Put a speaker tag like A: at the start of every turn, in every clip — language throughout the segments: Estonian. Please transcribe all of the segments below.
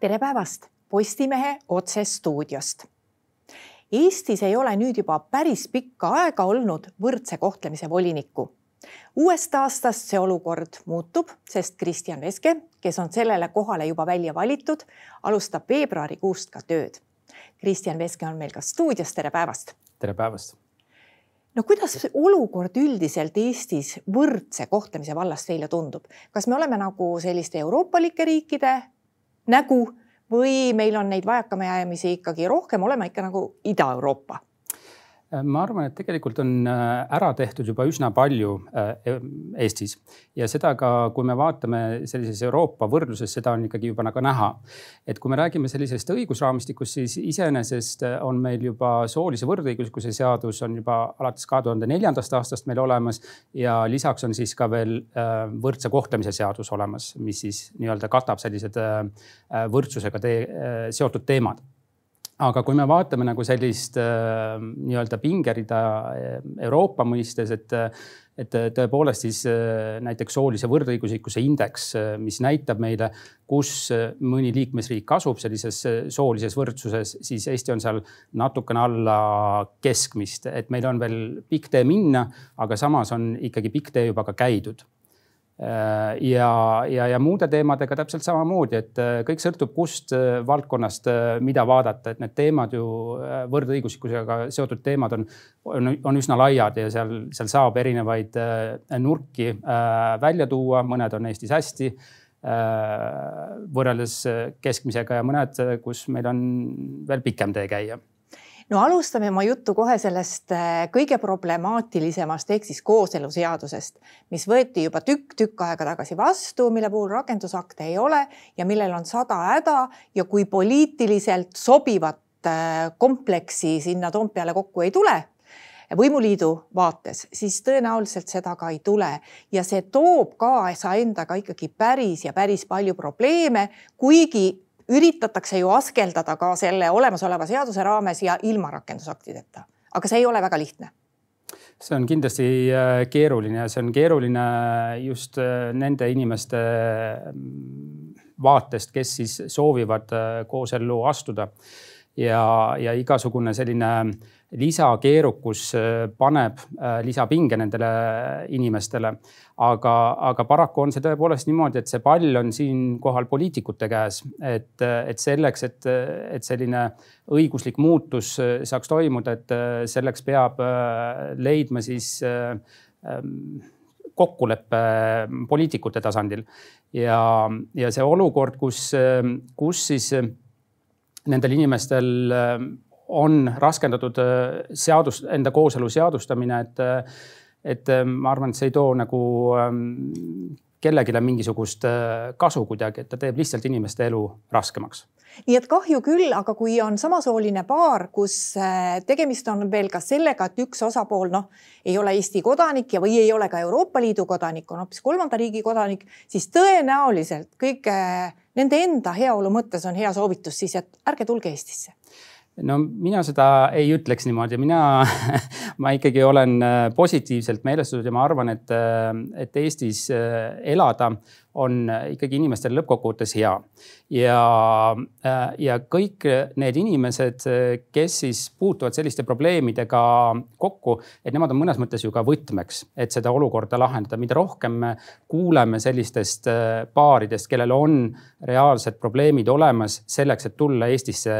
A: tere päevast Postimehe otsestuudiost. Eestis ei ole nüüd juba päris pikka aega olnud võrdse kohtlemise volinikku. uuest aastast see olukord muutub, sest Kristjan Veske, kes on sellele kohale juba välja valitud, alustab veebruarikuust ka tööd. Kristjan Veske on meil ka stuudios, tere päevast.
B: tere päevast
A: no kuidas olukord üldiselt Eestis võrdse kohtlemise vallas teile tundub, kas me oleme nagu selliste euroopalike riikide nägu või meil on neid vajakajäämisi ikkagi rohkem, oleme ikka nagu Ida-Euroopa
B: ma arvan, et tegelikult on äh, ära tehtud juba üsna palju äh, e-, Eestis ja seda ka, kui me vaatame sellises Euroopa võrdluses, seda on ikkagi juba nagu näha. et kui me räägime sellisest õigusraamistikust, siis iseenesest on meil juba soolise võrdõiguslikkuse seadus on juba alates kahe tuhande neljandast aastast meil olemas ja lisaks on siis ka veel võrdse kohtlemise seadus olemas, mis siis nii-öelda katab sellised võrdsusega te seotud teemad aga kui me vaatame nagu sellist äh, nii-öelda pingerida äh, Euroopa mõistes, et, et tõepoolest siis äh, näiteks soolise võrdõiguslikkuse indeks, mis näitab meile, kus mõni liikmesriik asub sellises soolises võrdsuses, siis Eesti on seal natukene alla keskmist, et meil on veel pikk tee minna, aga samas on ikkagi pikk tee juba ka käidud. Äh, ja, ja, ja muude teemadega täpselt samamoodi, et äh, kõik sõltub, kust äh, valdkonnast, mida vaadata, et need teemad ju võrdõiguslikkusega seotud teemad on, on, on üsna laiad ja seal, seal saab erinevaid nurki välja tuua, mõned on Eestis hästi võrreldes keskmisega ja mõned, kus meil on veel pikem tee käia
A: no alustame oma juttu kohe sellest äh, kõige problemaatilisemast ehk siis kooseluseadusest, mis võeti juba tükk-tükk aega tagasi vastu, mille puhul rakendusakte ei ole ja millel on sada häda ja kui poliitiliselt sobivat äh, kompleksi sinna Toompeale kokku ei tule võimuliidu vaates, siis tõenäoliselt seda ka ei tule. Ja see toob kaasa endaga ikkagi päris ja päris palju probleeme, kuigi üritatakse ju askeldada ka selle olemasoleva seaduse raames ja ilma rakendusaktideta, aga see ei ole väga lihtne
B: see on kindlasti äh, keeruline ja see on keeruline just äh, nende inimeste mm, vaatest, kes siis soovivad äh, koosellu astuda. Ja, ja igasugune selline lisakeerukus paneb lisapinge nendele inimestele. Aga, aga paraku on see tõepoolest niimoodi, et see pall on siinkohal poliitikute käes, et, et selleks, et, et selline õiguslik muutus saaks toimuda, et selleks peab leidma siis ähm, kokkuleppe poliitikute tasandil. Ja, ja see olukord, kus, kus siis nendel inimestel on raskendatud seadus, enda kooselu seadustamine, et et ähm, ma arvan, et see ei too nagu ähm, kellelegi mingisugust äh, kasu kuidagi, et ta teeb lihtsalt inimeste elu raskemaks.
A: Nii et kahju küll, aga kui on samasooline paar, kus äh, tegemist on veel ka sellega, et üks osapool noh, ei ole Eesti kodanik ja, või ei ole ka Euroopa Liidu kodanik, on hoopis kolmanda riigi kodanik, siis tõenäoliselt kõige nende enda heaolu mõttes on hea soovitus siis, et ärge tulge Eestisse
B: no mina seda ei ütleks niimoodi, mina ma ikkagi olen äh, positiivselt meelestatud ja ma arvan, et, äh, et Eestis äh, elada on ikkagi inimestel lõppkokkuvõttes hea. Ja, ja kõik need inimesed, kes siis puutuvad selliste probleemidega kokku, et nemad on mõnes mõttes ju ka võtmeks, et seda olukorda lahendada. mida rohkem me kuuleme sellistest paaridest, kellel on reaalsed probleemid olemas selleks, et tulla Eestisse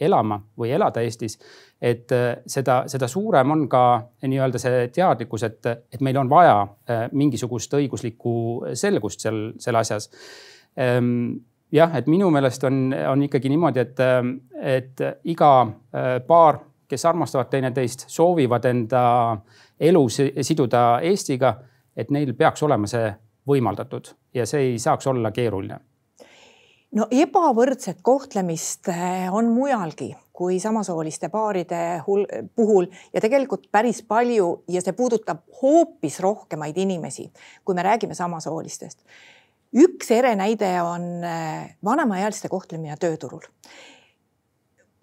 B: elama või elada Eestis et äh, seda, seda suurem on ka nii-öelda see teadlikkus, et, et meil on vaja äh, mingisugust õiguslikku selgust seal, seal asjas. Jah, et minu meelest on, on ikkagi niimoodi, et, et iga äh, paar, kes armastavad teineteist, soovivad enda elu siduda Eestiga, et neil peaks olema see võimaldatud ja see ei saaks olla keeruline
A: no ebavõrdset kohtlemist on mujalgi kui samasooliste paaride puhul ja tegelikult päris palju ja see puudutab hoopis rohkemaid inimesi, kui me räägime samasoolistest. Üks ere näide on äh, vanemaealiste kohtlemine tööturul.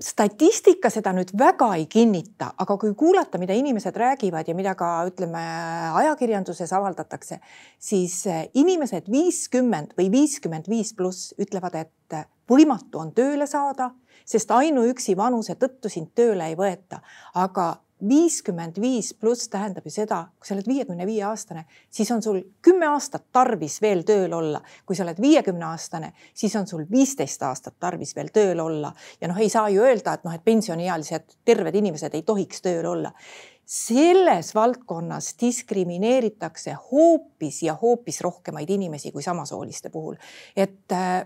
A: Statistika seda nüüd väga ei kinnita, aga kui kuulata, mida inimesed räägivad ja mida ka ütleme ajakirjanduses avaldatakse, siis äh, inimesed viiskümmend või viiskümmend viis pluss ütlevad, et võimatu on tööle saada, sest ainuüksi vanuse tõttu sind tööle ei võeta, aga viiskümmend viis pluss tähendab ju seda, kui sa oled viiekümne viie aastane, siis on sul kümme aastat tarvis veel tööl olla. kui sa oled viiekümne aastane, siis on sul viisteist aastat tarvis veel tööl olla ja noh, ei saa ju öelda, et noh, et pensioniealised terved inimesed ei tohiks tööl olla. selles valdkonnas diskrimineeritakse hoopis ja hoopis rohkemaid inimesi kui samasooliste puhul, et äh,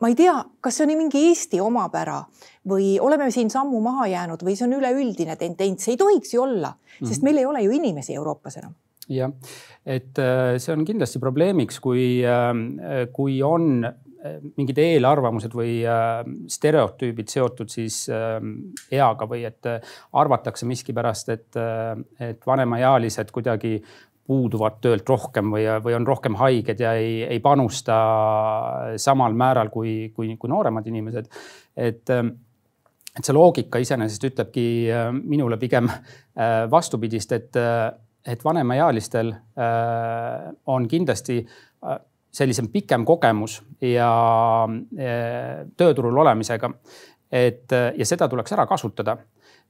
A: ma ei tea, kas see on mingi Eesti omapära või oleme siin sammu maha jäänud või see on üleüldine tendents, ei tohiks ju olla, sest mhm. meil ei ole ju inimesi Euroopas enam
B: jah, et äh, see on kindlasti probleemiks, kui, äh, kui on äh, mingid eelarvamused või stereotüübid seotud siis eaga või et arvatakse miskipärast, et, et vanemaealised kuidagi puuduvad töölt rohkem või, või on rohkem haiged ja ei, ei panusta samal määral kui, kui, kui nooremad inimesed. et, et see loogika iseenesest ütlebki äh, minule pigem äh, vastupidist, et, et vanemaealistel äh, on kindlasti sellisem pikem kogemus ja tööturul olemisega. Et ja seda tuleks ära kasutada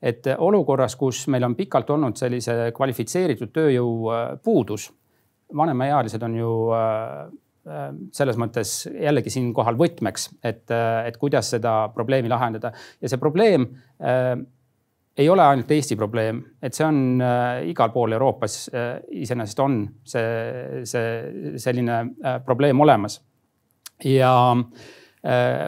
B: et olukorras, kus meil on pikalt olnud sellise kvalifitseeritud tööjõu äh, puudus, vanemaealised on ju äh, äh, selles mõttes jällegi siinkohal võtmeks, et, et kuidas seda probleemi lahendada ja see probleem äh, ei ole ainult Eesti probleem, et see on äh, igal pool Euroopas äh, iseenesest on see, see selline äh, probleem olemas. ja äh,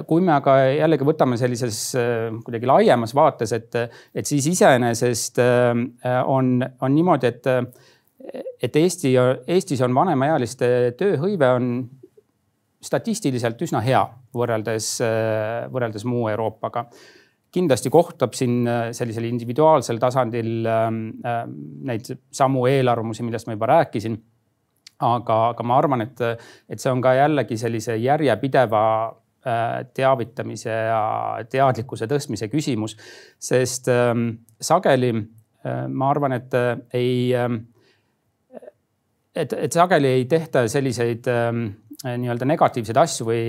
B: kui me aga jällegi võtame sellises äh, kuidagi laiemas vaates, et, et siis iseenesest äh, on, on niimoodi, et, et Eesti, Eestis on vanemaealiste tööhõive on statistiliselt üsna hea võrreldes, võrreldes muu Euroopaga kindlasti kohtab siin sellisel individuaalsel tasandil neid samu eelarvamusi, millest ma juba rääkisin. aga, aga ma arvan, et, et see on ka jällegi sellise järjepideva Äh, teavitamise ja teadlikkuse tõstmise küsimus, sest ähm, sageli äh, ma arvan, et äh, ei, ähm, et, et sageli ei tehta selliseid ähm, nii-öelda negatiivseid asju või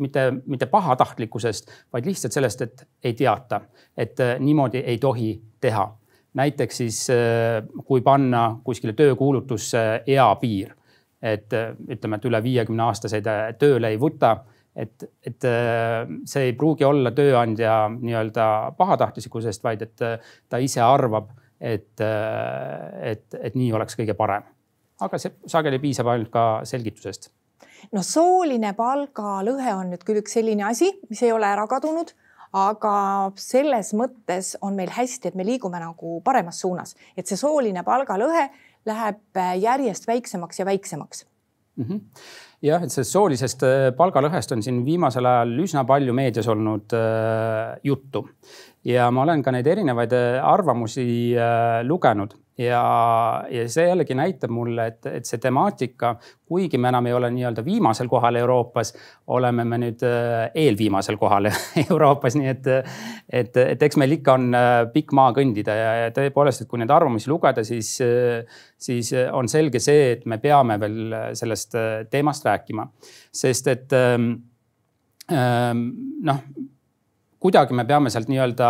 B: mitte, mitte pahatahtlikkusest, vaid lihtsalt sellest, et ei teata, et niimoodi ei tohi teha. näiteks siis, kui panna kuskile töökuulutusse eapiir et ütleme, et üle viiekümne aastaseid tööle ei võta. et, et äh, see ei pruugi olla tööandja nii-öelda pahatahtlikkusest, vaid et äh, ta ise arvab, et, äh, et, et nii oleks kõige parem. aga see sageli piisab ainult ka selgitusest
A: no sooline palgalõhe on nüüd küll üks selline asi, mis ei ole ära kadunud, aga selles mõttes on meil hästi, et me liigume nagu paremas suunas, et see sooline palgalõhe läheb äh, järjest väiksemaks ja väiksemaks
B: mm. -hmm jah, et sellest soolisest äh, palgalõhest on siin viimasel ajal üsna palju meedias olnud äh, juttu ja ma olen ka neid erinevaid äh, arvamusi äh, lugenud. Ja, ja see jällegi näitab mulle, et, et see temaatika, kuigi me enam ei ole nii-öelda viimasel kohal Euroopas, oleme me nüüd äh, eelviimasel kohal Euroopas, nii et, et, et eks meil ikka on pikk maa kõndida ja, ja tõepoolest, et kui neid arvamusi lugeda, siis, siis on selge see, et me peame veel sellest teemast rääkima, sest et ähm, ähm, noh kuidagi me peame sealt nii-öelda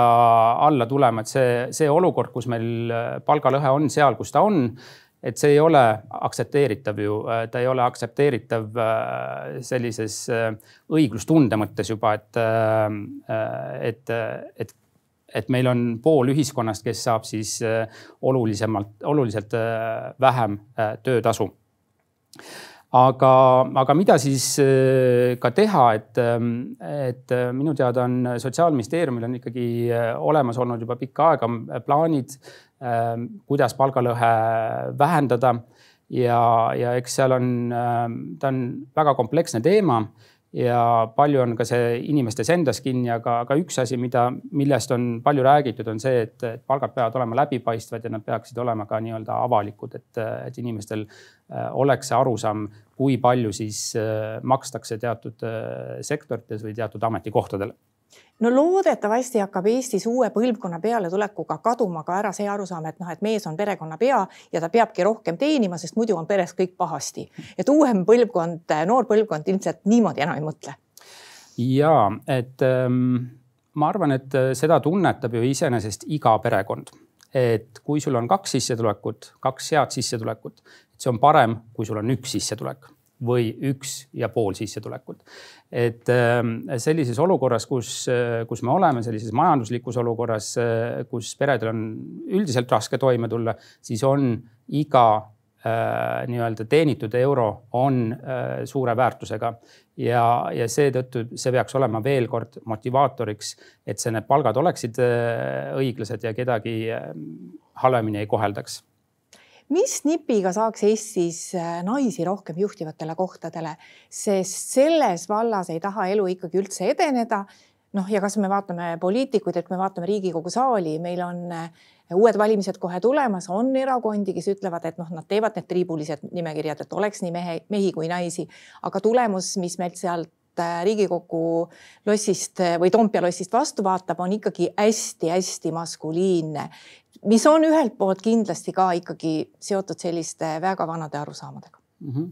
B: alla tulema, et see, see olukord, kus meil äh, palgalõhe on seal, kus ta on, et see ei ole aktsepteeritav ju, äh, ta ei ole aktsepteeritav äh, sellises õiglustunde mõttes juba, et, et, et et meil on pool ühiskonnast, kes saab siis olulisemalt, oluliselt vähem töötasu aga, aga mida siis äh, ka teha, et, ähm, et äh, minu teada on Sotsiaalministeeriumil on ikkagi äh, olemas olnud juba pikka aega plaanid, ähm, kuidas palgalõhe vähendada. ja, ja eks seal on, ähm, ta on väga kompleksne teema ja palju on ka see inimestes endas kinni, aga, aga üks asi, mida, millest on palju räägitud, on see, et palgad peavad olema läbipaistvad ja nad peaksid olema ka nii-öelda avalikud, et, et inimestel äh, oleks see arusaam, kui palju siis äh, makstakse teatud äh, sektorites või teatud ametikohtadel
A: no loodetavasti hakkab Eestis uue põlvkonna pealetulekuga kaduma ka ära see arusaam, et noh, et mees on perekonna pea ja ta peabki rohkem teenima, sest muidu on peres kõik pahasti. et uuem põlvkond, noor põlvkond ilmselt niimoodi enam ei mõtle.
B: Ja et ähm, ma arvan, et seda tunnetab ju iseenesest iga perekond. Et kui sul on kaks sissetulekut, kaks head sissetulekut, see on parem, kui sul on üks sissetulek või üks ja pool sissetulekut. et ähm, sellises olukorras, kus, kus me oleme, sellises majanduslikus olukorras, kus peredel on üldiselt raske toime tulla, siis on iga äh, nii-öelda teenitud euro on äh, suure väärtusega ja, ja seetõttu see peaks olema veel kord motivaatoriks, et see, need palgad oleksid äh, õiglased ja kedagi äh, halvemini ei koheldaks
A: mis nipiga saaks Eestis äh, naisi rohkem juhtivatele kohtadele, sest selles vallas ei taha elu ikkagi üldse edeneda. noh, ja kas me vaatame poliitikuid, et me vaatame Riigikogu saali, meil on uued valimised kohe tulemas, on erakondi, kes ütlevad, et noh, nad teevad need triibulised nimekirjad, et oleks nii mehe, mehi kui naisi, aga tulemus, mis meilt sealt äh, Riigikogu lossist äh, või Toompea lossist vastu vaatab, on ikkagi hästi-hästi maskuliinne, mis on ühelt poolt kindlasti ka ikkagi seotud selliste väga vanade arusaamadega mm.
B: -hmm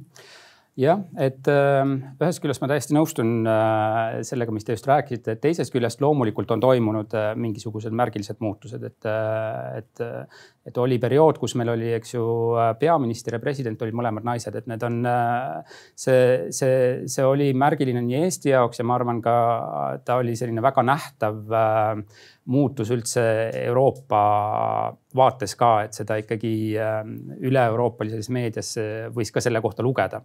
B: jah, et äh, ühest küljest ma täiesti nõustun äh, sellega, mis te just rääkisite, teisest küljest loomulikult on toimunud äh, mingisugused märgilised muutused, et, et, et oli periood, kus meil oli, eks ju, peaminister ja president olid mõlemad naised, et need on, see, see, see oli märgiline nii Eesti jaoks ja ma arvan ka ta oli selline väga nähtav muutus üldse Euroopa vaates ka, et seda ikkagi üle-euroopalises meedias võis ka selle kohta lugeda.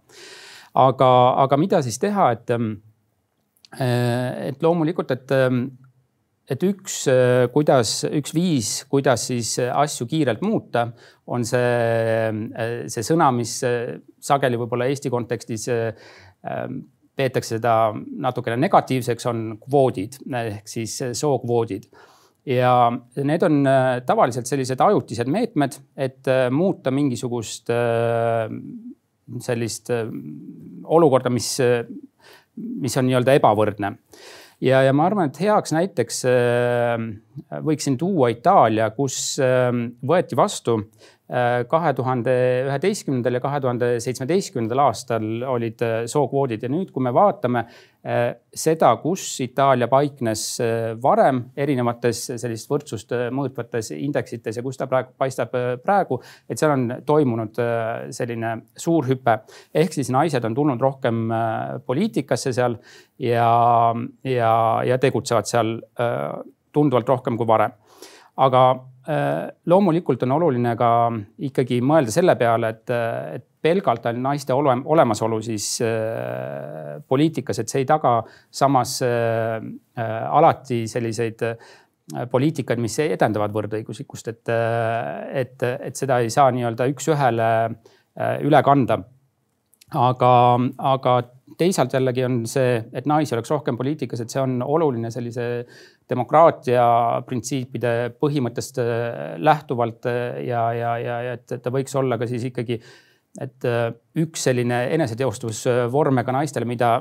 B: Aga, aga mida siis teha, et, ähm, äh, et loomulikult, et, ähm, et üks, äh, kuidas, üks viis, kuidas siis asju kiirelt muuta, on see, äh, see sõna, mis sageli võib-olla Eesti kontekstis ähm, peetakse seda natukene negatiivseks, on kvoodid. Ehk siis sookvoodid ja need on tavaliselt sellised ajutised meetmed, et muuta mingisugust sellist äh, olukorda, mis, mis on nii-öelda ebavõrdne. ja, ja ma arvan, et heaks näiteks äh, võiksin tuua Itaalia, kus äh, võeti vastu kahe tuhande üheteistkümnendal ja kahe tuhande seitsmeteistkümnendal aastal olid sookvoodid ja nüüd, kui me vaatame Äh, seda, kus Itaalia paiknes äh, varem erinevates sellist võrdsust äh, mõõtvates indeksites ja kus ta praegu paistab praegu, et seal on toimunud selline suur hüpe. ehk siis naised on tulnud rohkem poliitikasse seal ja, ja, ja tegutsevad seal tunduvalt rohkem kui varem. Aga loomulikult on oluline ka ikkagi mõelda selle peale, et, et pelgalt ainult naiste ole, olemasolu siis äh, poliitikas, et see ei taga samas äh, äh, alati selliseid äh, poliitikaid, mis edendavad võrdõiguslikkust, et, äh, et, et seda ei saa nii-öelda üks-ühele äh, üle kanda. aga, aga teisalt jällegi on see, et naisi oleks rohkem poliitikas, et see on oluline sellise demokraatia printsiipide põhimõttest lähtuvalt ja, ja, ja, ja et ta võiks olla ka siis ikkagi äh, et äh, üks selline eneseteostusvorme ka naistele, mida,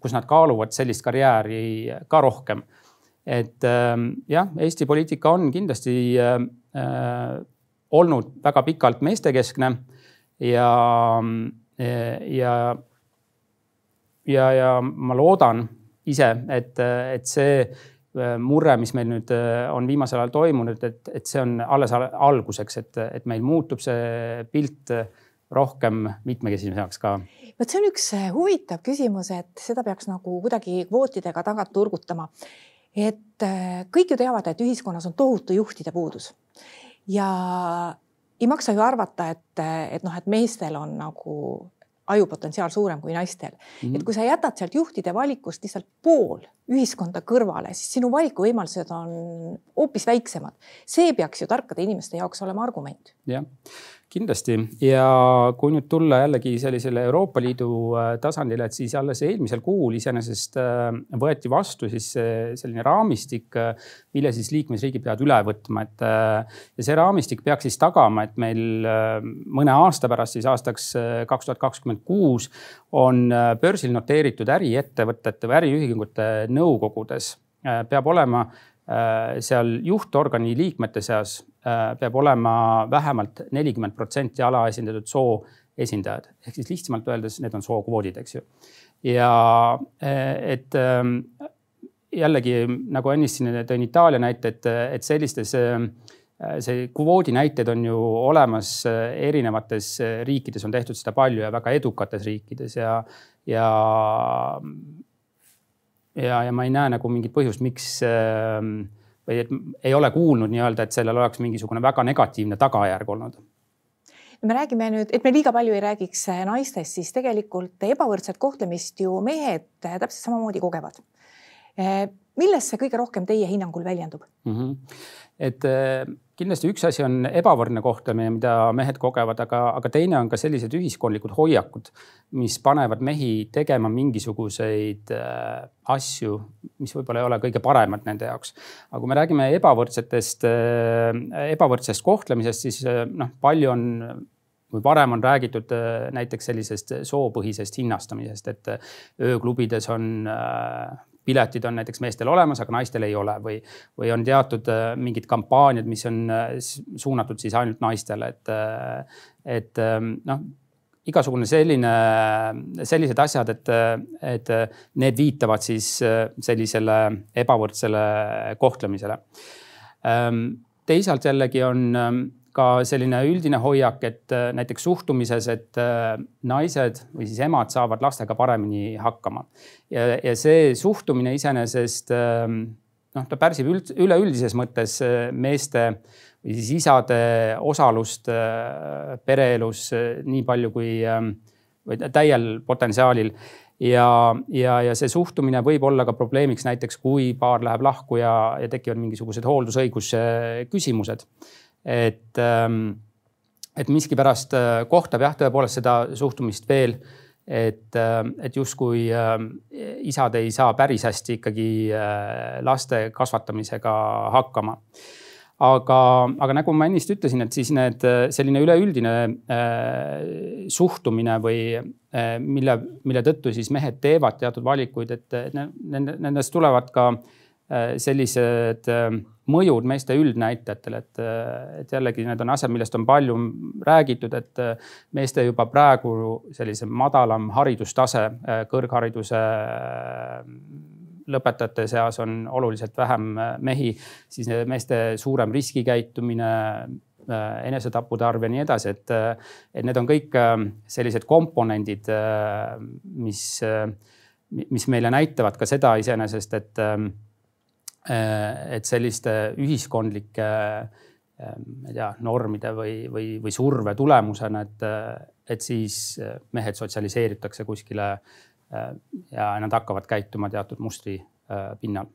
B: kus nad kaaluvad sellist karjääri ka rohkem. et jah, Eesti poliitika on kindlasti äh, äh, olnud väga pikalt meestekeskne ja, ja, ja, ja ma loodan ise, et, et see äh, murre, mis meil nüüd on viimasel ajal toimunud, et, et see on alles alguseks, et, et meil muutub see pilt rohkem mitmekesisemaks ka?
A: vot see on üks äh, huvitav küsimus, et seda peaks nagu kuidagi kvootidega tagant turgutama. et äh, kõik ju teavad, et ühiskonnas on tohutu juhtide puudus ja ei maksa ju arvata, et, et noh, et meestel on nagu ajupotentsiaal suurem kui naistel mm. -hmm. et kui sa jätad sealt juhtide valikust lihtsalt pool ühiskonda kõrvale, siis sinu valikuvõimalused on hoopis väiksemad. see peaks ju tarkade inimeste jaoks olema argument.
B: jah kindlasti ja kui nüüd tulla jällegi sellisele Euroopa Liidu äh, tasandile, et siis alles eelmisel kuul iseenesest äh, võeti vastu siis selline raamistik, äh, mille siis liikmesriigid peavad üle võtma, et. ja see raamistik peaks siis tagama, et meil mõne aasta pärast, siis aastaks kaks tuhat kakskümmend kuus on börsil noteeritud äriettevõtete või äriühingute nõukogudes peab olema seal juhtorgani liikmete seas Äh, peab olema vähemalt nelikümmend protsenti alaesindatud soo esindajad ehk siis lihtsamalt öeldes, need on sookvoodid, eks ju. ja et ähm, jällegi nagu ennist siin tõin Itaalia näite, et, et sellistes see kvoodi näited on ju olemas erinevates riikides, on tehtud seda palju ja väga edukates riikides ja, ja ja, ja ma ei näe nagu mingit põhjust, miks või et ei ole kuulnud nii-öelda, et sellel oleks mingisugune väga negatiivne tagajärg olnud
A: me räägime nüüd, et me liiga palju ei räägiks naistest, siis tegelikult ebavõrdset kohtlemist ju mehed täpselt samamoodi kogevad. Milles see kõige rohkem teie hinnangul väljendub mm?
B: -hmm. et kindlasti üks asi on ebavõrdne kohtlemine, mida mehed kogevad, aga, aga teine on ka sellised ühiskondlikud hoiakud, mis panevad mehi tegema mingisuguseid äh, asju, mis võib-olla ei ole kõige paremad nende jaoks. aga kui me räägime ebavõrdsetest äh,, ebavõrdsest kohtlemisest, siis äh, noh, palju on kui varem on räägitud äh, näiteks sellisest soopõhisest hinnastamisest, et äh, ööklubides on äh, piletid on näiteks meestel olemas, aga naistel ei ole või, või on teatud äh, mingid kampaaniad, mis on äh, suunatud siis ainult naistele, et, äh, et noh igasugune selline, sellised asjad, et, et need viitavad siis sellisele ebavõrdsele kohtlemisele. Ähm, teisalt jällegi on ähm, ka selline üldine hoiak, et äh, näiteks suhtumises, et äh, naised või siis emad saavad lastega paremini hakkama. ja, ja see suhtumine iseenesest ähm, noh, ta pärsib üld, üleüldises mõttes äh, meeste või siis isade osalust pereelus nii palju kui ähm, või täiel potentsiaalil ja, ja, ja see suhtumine võib olla ka probleemiks näiteks, kui paar läheb lahku ja, ja tekivad mingisugused hooldusõiguse küsimused et, ähm, et miskipärast äh, kohtab jah, tõepoolest seda suhtumist veel, et, ähm, et justkui ähm, isad ei saa päris hästi ikkagi äh, laste kasvatamisega hakkama. Aga, aga nagu ma ennist ütlesin, et siis need selline üleüldine äh, suhtumine või äh, mille, mille tõttu siis mehed teevad teatud valikuid, et nende, nendest tulevad ka äh, sellised äh, mõjud meeste üldnäitajatele, et, et jällegi need on asjad, millest on palju räägitud, et meeste juba praegu sellise madalam haridustase, kõrghariduse lõpetajate seas on oluliselt vähem mehi, siis meeste suurem riskikäitumine, enesetappude arv ja nii edasi, et, et need on kõik sellised komponendid, mis, mis meile näitavad ka seda iseenesest, et Äh, et selliste ühiskondlike äh, ma ei tea, normide või, või, või surve tulemusena, et, et siis mehed sotsialiseeritakse kuskile äh, ja nad hakkavad käituma teatud mustri pinnal.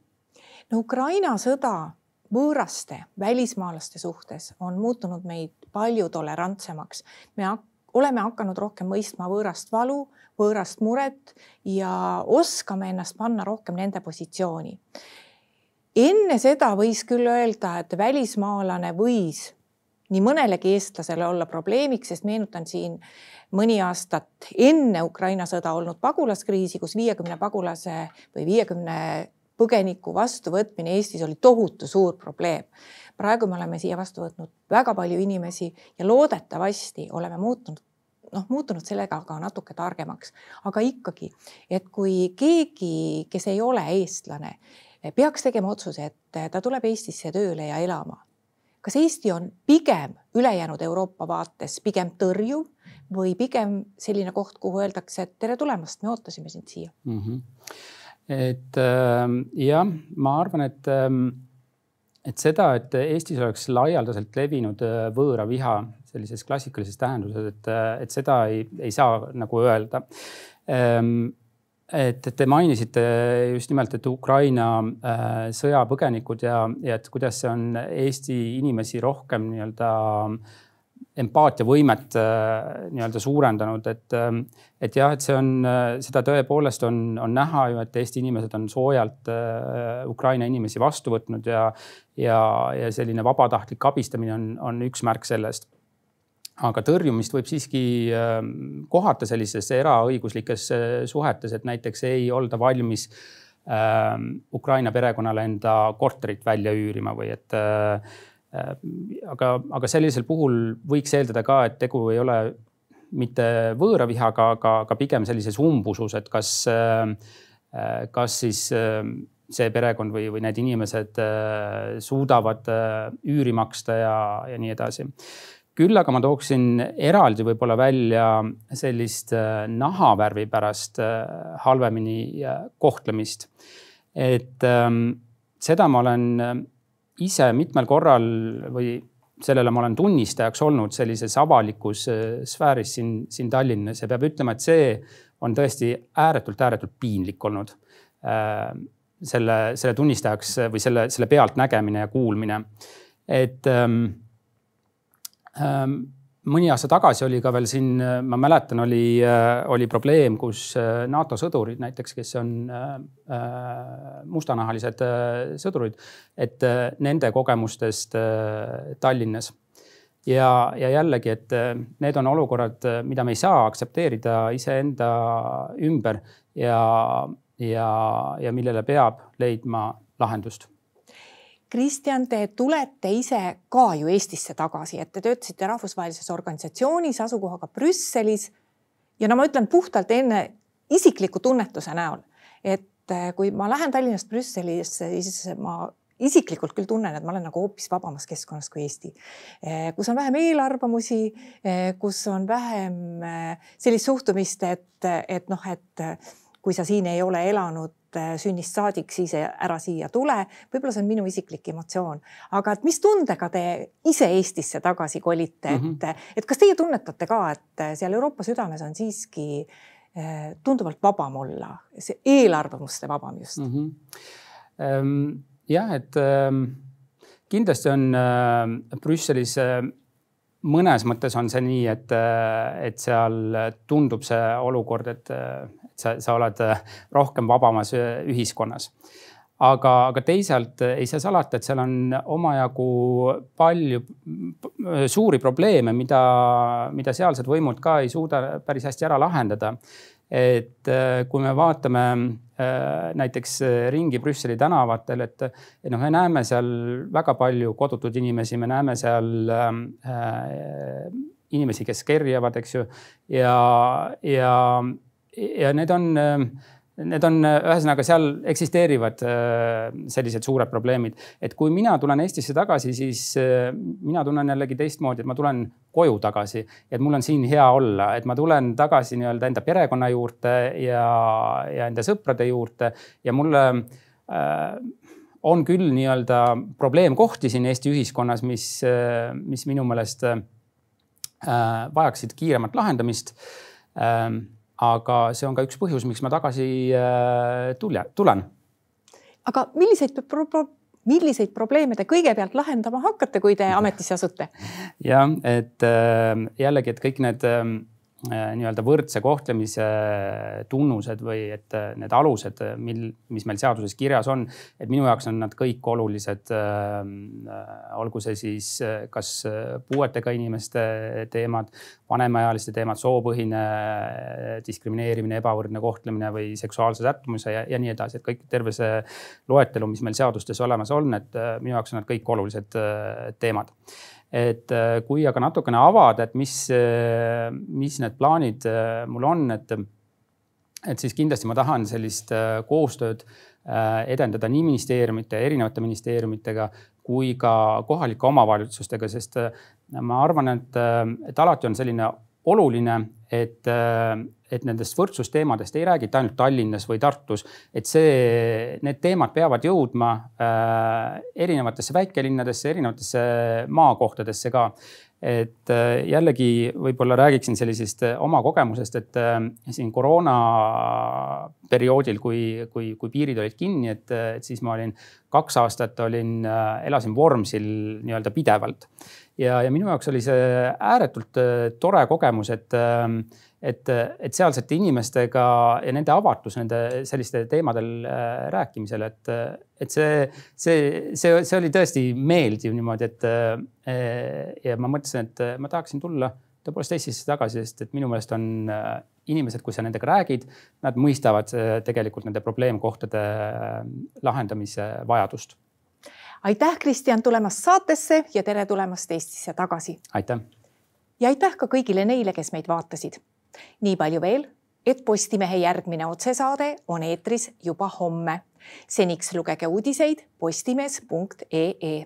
A: no Ukraina sõda võõraste välismaalaste suhtes on muutunud meid palju tolerantsemaks. me oleme hakanud rohkem mõistma võõrast valu, võõrast muret ja oskame ennast panna rohkem nende positsiooni enne seda võis küll öelda, et välismaalane võis nii mõnelegi eestlasele olla probleemiks, sest meenutan siin mõni aastat enne Ukraina sõda olnud pagulaskriisi, kus viiekümne pagulase või viiekümne põgeniku vastuvõtmine Eestis oli tohutu suur probleem. praegu me oleme siia vastu võtnud väga palju inimesi ja loodetavasti oleme muutunud noh, muutunud sellega ka natuke targemaks, aga ikkagi, et kui keegi, kes ei ole eestlane, peaks tegema otsuse, et ta tuleb Eestisse tööle ja elama. kas Eesti on pigem ülejäänud Euroopa vaates pigem tõrjuv või pigem selline koht, kuhu öeldakse, et tere tulemast, me ootasime sind siia mm? -hmm.
B: et äh, jah, ma arvan, et äh, et seda, et Eestis oleks laialdaselt levinud äh, võõra viha sellises klassikalises tähenduses, et, äh, et seda ei, ei saa nagu öelda ähm, et te mainisite just nimelt, et Ukraina äh, sõjapõgenikud ja, ja et kuidas see on Eesti inimesi rohkem nii-öelda empaatiavõimet äh, nii-öelda suurendanud, et, äh, et jah, et see on, seda tõepoolest on, on näha ju, et Eesti inimesed on soojalt Ukraina inimesi vastu võtnud ja, ja, ja selline vabatahtlik abistamine on, on üks märk sellest aga tõrjumist võib siiski ähm, kohata sellistes eraõiguslikes äh, suhetes, et näiteks ei olda valmis ähm, Ukraina perekonnale enda korterit välja üürima või et äh, äh, aga, aga sellisel puhul võiks eeldada ka, et tegu ei ole mitte võõravihaga, aga, aga pigem sellises umbusus, et kas, kas siis see perekond või, või need inimesed suudavad üüri maksta ja, ja nii edasi küll aga ma tooksin eraldi võib-olla välja sellist nahavärvi pärast halvemini kohtlemist. et ähm, seda ma olen ise mitmel korral või sellele ma olen tunnistajaks olnud sellises avalikus äh, sfääris siin, siin Tallinnas ja peab ütlema, et see on tõesti ääretult, ääretult piinlik olnud. Äh, selle, selle tunnistajaks või selle, selle pealtnägemine ja kuulmine. et ähm, mõni aasta tagasi oli ka veel siin, ma mäletan, oli, oli probleem, kus äh, NATO sõdurid näiteks, kes on äh, äh, mustanahalised sõdurid, et nende kogemustest Tallinnas. ja, ja jällegi, et need on olukorrad, mida me ei saa aktsepteerida iseenda ümber ja, ja, ja millele peab leidma lahendust
A: Kristjan, te tulete ise ka ju Eestisse tagasi, et te töötasite rahvusvahelises organisatsioonis asukohaga Brüsselis. ja no ma ütlen puhtalt enne isikliku tunnetuse näol, et eh, kui ma lähen Tallinnast Brüsselisse, siis ma isiklikult küll tunnen, et ma olen nagu hoopis vabamas keskkonnas kui Eesti, eh, kus on vähem eelarvamusi, eh, kus on vähem sellist suhtumist, et, et noh, et kui sa siin ei ole elanud Äh, sünnist saadik, siis ära siia tule. võib-olla see on minu isiklik emotsioon, aga et mis tundega te ise Eestisse tagasi kolite, et mm, -hmm. et kas teie tunnetate ka, et seal Euroopa südames on siiski äh, tunduvalt vabam olla, see eelarvamuste vabam just mm?
B: -hmm. jah, et ähm, kindlasti on äh, Brüsselis mõnes mõttes on see nii, et, et seal tundub see olukord, et sa, sa oled äh, rohkem vabamas äh, ühiskonnas. aga, aga teisalt äh, ei saa salata, et seal on omajagu palju suuri probleeme, mida, mida sealsed võimud ka ei suuda päris hästi ära lahendada et kui me vaatame näiteks ringi Brüsseli tänavatel, et, et noh, me näeme seal väga palju kodutuid inimesi, me näeme seal äh, inimesi, kes kerjavad, eks ju. ja, ja ja need on, need on, ühesõnaga seal eksisteerivad äh, sellised suured probleemid. et kui mina tulen Eestisse tagasi, siis äh, mina tunnen jällegi teistmoodi, et ma tulen koju tagasi, et mul on siin hea olla, et ma tulen tagasi nii-öelda enda perekonna juurde ja, ja enda sõprade juurde. Ja mulle äh, on küll nii-öelda probleemkohti siin Eesti ühiskonnas, mis, äh, mis minu meelest äh, vajaksid kiiremat lahendamist. Äh, aga see on ka üks põhjus, miks ma tagasi äh, tulja, tulen.
A: aga milliseid pro pro milliseid probleeme te kõigepealt lahendama hakkate, kui te ametisse asute?
B: jah, et äh, jällegi, et kõik need ähm, Äh, nii-öelda võrdse kohtlemise tunnused või et äh, need alused, mil, mis meil seaduses kirjas on, et minu jaoks on nad kõik olulised. Ähm, äh, olgu see siis kas puuetega inimeste teemad, vanemaealiste teemad, soopõhine diskrimineerimine, ebavõrdne kohtlemine või seksuaalse sättumuse ja, ja nii edasi, et kõik terve see loetelu, mis meil seadustes olemas on, et minu jaoks on nad kõik olulised teemad et äh, kui aga natukene avada, et mis, äh, mis need plaanid äh, mul on, et, et siis kindlasti ma tahan sellist koostööd edendada nii ministeeriumite, erinevate ministeeriumitega kui ka kohalike omavalitsustega, sest ma arvan, et, et alati on selline oluline, et, et nendest võrdsusteemadest ei räägita ainult Tallinnas või Tartus, et see, need teemad peavad jõudma äh, erinevatesse väikelinnadesse, erinevatesse maakohtadesse ka. Et äh, jällegi võib-olla räägiksin sellisest äh, oma kogemusest, et äh, siin koroona perioodil, kui, kui, kui piirid olid kinni, et, et siis ma olin kaks aastat olin, elasin Vormsil nii-öelda pidevalt. Ja, ja minu jaoks oli see ääretult tore kogemus, et, et, et sealsete inimestega ja nende avatus nende selliste teemadel äh, rääkimisel, et, et see, see, see, see oli tõesti meeldiv niimoodi, et äh, ja ma mõtlesin, et ma tahaksin tulla tõepoolest Eestisse tagasi, sest et minu meelest on inimesed, kui sa nendega räägid, nad mõistavad tegelikult nende probleemkohtade lahendamise vajadust
A: aitäh, Kristjan, tulemast saatesse ja tere tulemast Eestisse tagasi.
B: aitäh
A: ja aitäh ka kõigile neile, kes meid vaatasid. Nii palju veel, et Postimehe järgmine otsesaade on eetris juba homme. seniks lugege uudiseid postimees.ee